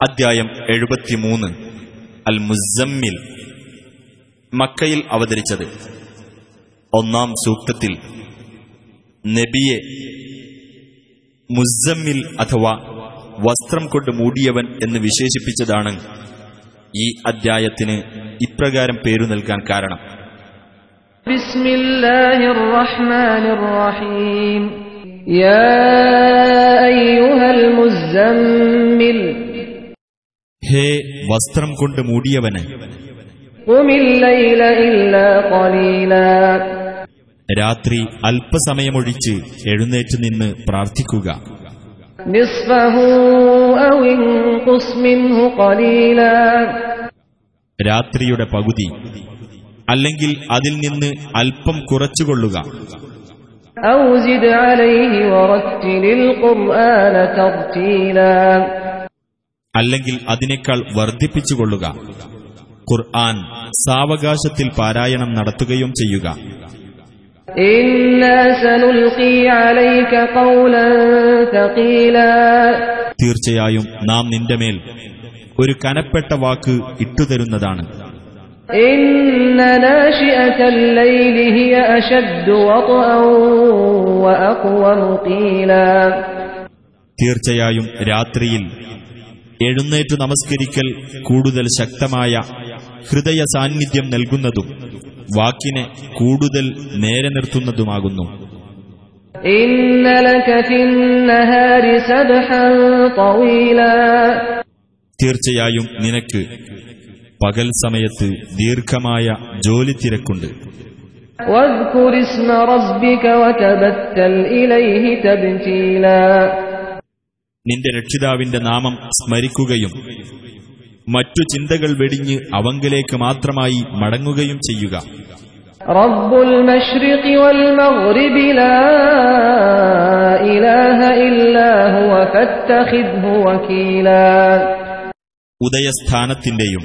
അദ്ധ്യായം എഴുപത്തിമൂന്ന് അൽ മുസമ്മിൽ മക്കയിൽ അവതരിച്ചത് ഒന്നാം സൂക്തത്തിൽ നബിയെ മുസമ്മിൽ അഥവാ വസ്ത്രം കൊണ്ട് മൂടിയവൻ എന്ന് വിശേഷിപ്പിച്ചതാണ് ഈ അദ്ധ്യായത്തിന് ഇപ്രകാരം പേരു നൽകാൻ കാരണം بسم الله الرحمن الرحيم يا أيها المزمل ഹേ വസ്ത്രം കൊണ്ട് മൂടിയവന്. രാത്രി അല്പസമയമൊഴിച്ച് എഴുന്നേറ്റ് നിന്ന് പ്രാർത്ഥിക്കുക. രാത്രിയുടെ പകുതി അല്ലെങ്കിൽ അതിൽ നിന്ന് അല്പം കുറച്ചുകൊള്ളുക. ഔജിദ് അലൈഹി വറത്തിലിൽ ഖുർആന തർത്തീലാ. അല്ലെങ്കിൽ അതിനേക്കാൾ വർദ്ധിപ്പിച്ചുകൊള്ളുക. ഖുർആൻ സാവകാശത്തിൽ പാരായണം നടത്തുകയും ചെയ്യുക. തീർച്ചയായും നാം നിന്റെ മേൽ ഒരു കനപ്പെട്ട വാക്ക് ഇട്ടുതരുന്നതാണ്. തീർച്ചയായും രാത്രിയിൽ എഴുന്നേറ്റു നമസ്കരിക്കൽ കൂടുതൽ ശക്തമായ ഹൃദയ സാന്നിധ്യം നൽകുന്നതും വാക്കിനെ കൂടുതൽ നേരെ നിർത്തുന്നതുമാകുന്നു إن لك في النهار سبحا طويلا തീർച്ചയായും നിനക്ക് പകൽ സമയത്ത് ദീർഘമായ ജോലി തിരക്കുണ്ട് واذكر اسم ربك وتبتل إليه تبتيلا നിന്റെ രക്ഷിതാവിന്റെ നാമം സ്മരിക്കുകയും മറ്റു ചിന്തകൾ വെടിഞ്ഞ് അവങ്കിലേക്ക് മാത്രമായി മടങ്ങുകയും ചെയ്യുക. ഉദയസ്ഥാനത്തിന്റെയും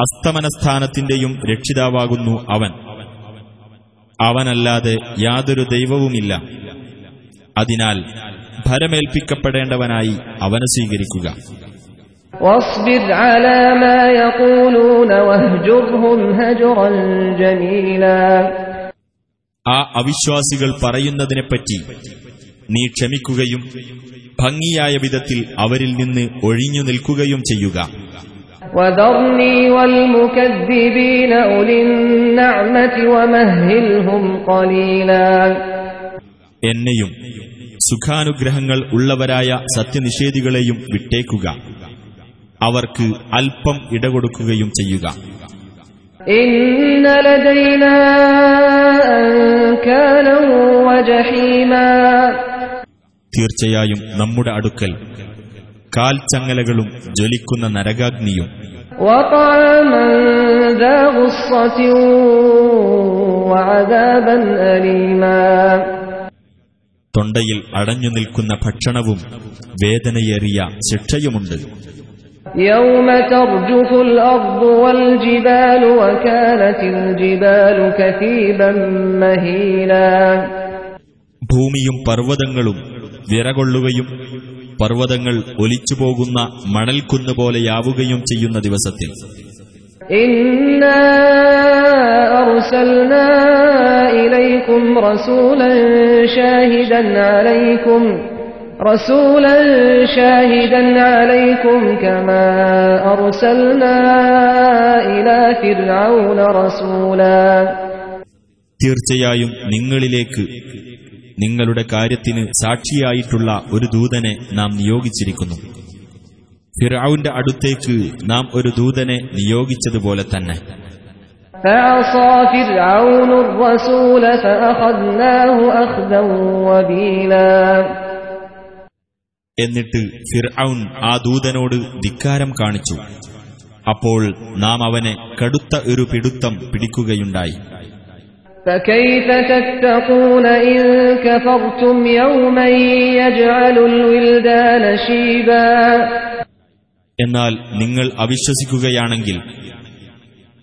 അസ്തമനസ്ഥാനത്തിന്റെയും രക്ഷിതാവാകുന്നു അവൻ. അവനല്ലാതെ യാതൊരു ദൈവവുമില്ല. അതിനാൽ ഭരമേൽപ്പിക്കപ്പെടേണ്ടവനായി അവനെ സ്വീകരിക്കുക. ആ അവിശ്വാസികൾ പറയുന്നതിനെപ്പറ്റി നീ ക്ഷമിക്കുകയും ഭംഗിയായ വിധത്തിൽ അവരിൽ നിന്ന് ഒഴിഞ്ഞു നിൽക്കുകയും ചെയ്യുക. എന്നെയും സുഖാനുഗ്രഹങ്ങൾ ഉള്ളവരായ സത്യനിഷേധികളെയും വിട്ടേക്കുക അവർക്ക് അല്പം ഇടകൊടുക്കുകയും ചെയ്യുക إن لدينا أنكالا وجحيما തീർച്ചയായും നമ്മുടെ അടുക്കൽ കാൽച്ചങ്ങലകളും ജ്വലിക്കുന്ന നരകാഗ്നിയും وطعاما ذا غصة وعذابا أليما തൊണ്ടയിൽ അടഞ്ഞു നിൽക്കുന്ന ഭക്ഷണവും വേദനയേറിയ ശിക്ഷയുമുണ്ട്. ഭൂമിയും പർവതങ്ങളും വിറകൊള്ളുകയും പർവതങ്ങൾ ഒലിച്ചുപോകുന്ന മണൽക്കുന്നുപോലെയാവുകയും ചെയ്യുന്ന ദിവസത്തിൽ. إنا أرسلنا إليكم رسولا شاهدا عليكم رسولا شاهدا عليكم كما أرسلنا إلى فرعون رسولا തീർച്ചയായും നിങ്ങളിലേക്ക് നിങ്ങളുടെ കാര്യത്തിന് സാക്ഷിയായിട്ടുള്ള ഒരു ദൂതനെ നാം നിയോഗിച്ചിരിക്കുന്നു ഫിറൌന്റെ അടുത്തേക്ക് നാം ഒരു ദൂതനെ നിയോഗിച്ചതുപോലെ തന്നെ فعصى فرعون الرسول فأخذناه أخذا وبيلا എന്നിട്ട് ഫിർഔൻ ആ ദൂതനോട് ധിക്കാരം കാണിച്ചു അപ്പോൾ നാം അവനെ കടുത്ത ഒരു പിടുത്തം പിടിക്കുകയുണ്ടായി فكيف تتقون إن كفرتم يوما يجعل الولدان شيبا എന്നാൽ നിങ്ങൾ അവിശ്വസിക്കുകയാണെങ്കിൽ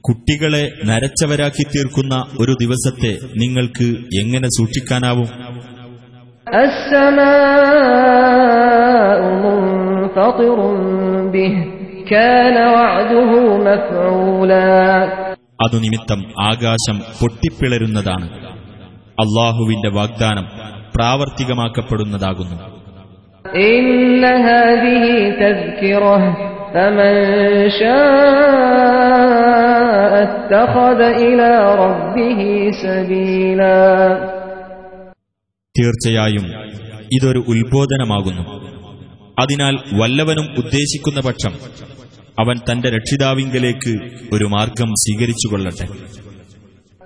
കുട്ടികളെ നരച്ചവരാക്കി തീർക്കുന്ന ഒരു ദിവസത്തെ നിങ്ങൾക്ക് എങ്ങനെ സൂക്ഷിക്കാനാവും? അതുനിമിത്തം ആകാശം പൊട്ടിപ്പിളരുന്നതാണ്. അള്ളാഹുവിന്റെ വാഗ്ദാനം പ്രാവർത്തികമാക്കപ്പെടുന്നതാകുന്നു. إِنَّ هَذِهِ تَذْكِرَةٌ فَمَن شَاءَ اتَّخَذَ إِلَى رَبِّهِ سَبِيلًا തീർച്ചയായും ഇതൊരു ഉത്ബോധനമാകുന്നു അതിനാൽ വല്ലവനും ഉദ്ദേശിക്കുന്ന പക്ഷം അവൻ തന്റെ രക്ഷിതാവിങ്കലേക്ക് ഒരു മാർഗം സ്വീകരിച്ചുകൊള്ളട്ടെ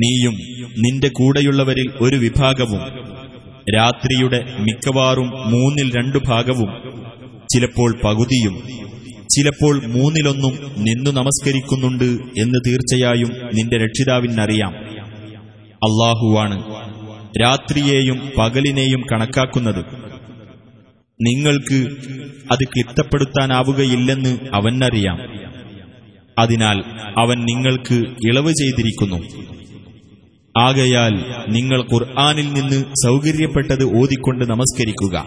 നീയും നിന്റെ കൂടെയുള്ളവരിൽ ഒരു വിഭാഗവും രാത്രിയുടെ മിക്കവാറും മൂന്നിൽ രണ്ടു ഭാഗവും ചിലപ്പോൾ പകുതിയും ചിലപ്പോൾ മൂന്നിലൊന്നും നിന്നു നമസ്കരിക്കുന്നുണ്ട് എന്ന് തീർച്ചയായും നിന്റെ രക്ഷിതാവിനറിയാം. അള്ളാഹുവാണ് രാത്രിയെയും പകലിനെയും കണക്കാക്കുന്നത്. നിങ്ങൾക്ക് അത് ക്ലിപ്തപ്പെടുത്താനാവുകയില്ലെന്ന് അവനറിയാം. അതിനാൽ അവൻ നിങ്ങൾക്ക് ഇളവ് ചെയ്തിരിക്കുന്നു. ആകയാൽ നിങ്ങൾ ഖുർആാനിൽ നിന്ന് സൗകര്യപ്പെട്ടത് ഓതിക്കൊണ്ട് നമസ്കരിക്കുക.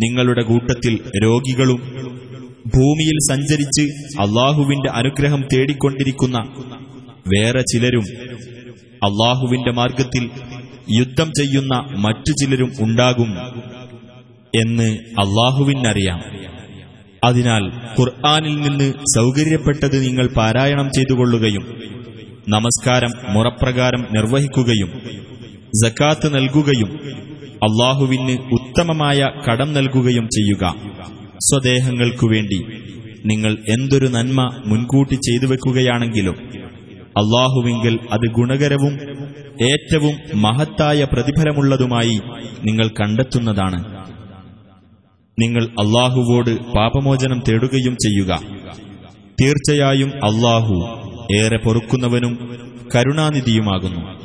നിങ്ങളുടെ കൂട്ടത്തിൽ രോഗികളും ഭൂമിയിൽ സഞ്ചരിച്ച് അള്ളാഹുവിന്റെ അനുഗ്രഹം തേടിക്കൊണ്ടിരിക്കുന്ന വേറെ ചിലരും അള്ളാഹുവിന്റെ മാർഗത്തിൽ യുദ്ധം ചെയ്യുന്ന മറ്റു ചിലരും ഉണ്ടാകും എന്ന് അള്ളാഹുവിനറിയാം. അതിനാൽ ഖുർആാനിൽ നിന്ന് സൗകര്യപ്പെട്ടത് നിങ്ങൾ പാരായണം ചെയ്തുകൊള്ളുകയും നമസ്കാരം മുറപ്രകാരം നിർവഹിക്കുകയും ജക്കാത്ത് നൽകുകയും അള്ളാഹുവിന് ഉത്തമമായ കടം നൽകുകയും ചെയ്യുക. സ്വദേഹങ്ങൾക്കു വേണ്ടി നിങ്ങൾ എന്തൊരു നന്മ മുൻകൂട്ടി ചെയ്തു വെക്കുകയാണെങ്കിലും അള്ളാഹുവിങ്കിൽ അത് ഗുണകരവും ഏറ്റവും മഹത്തായ പ്രതിഫലമുള്ളതുമായി നിങ്ങൾ കണ്ടെത്തുന്നതാണ്. നിങ്ങൾ അള്ളാഹുവോട് പാപമോചനം തേടുകയും ചെയ്യുക. തീർച്ചയായും അള്ളാഹു ഏറെ പൊറുക്കുന്നവനും കരുണാനിധിയുമാകുന്നു.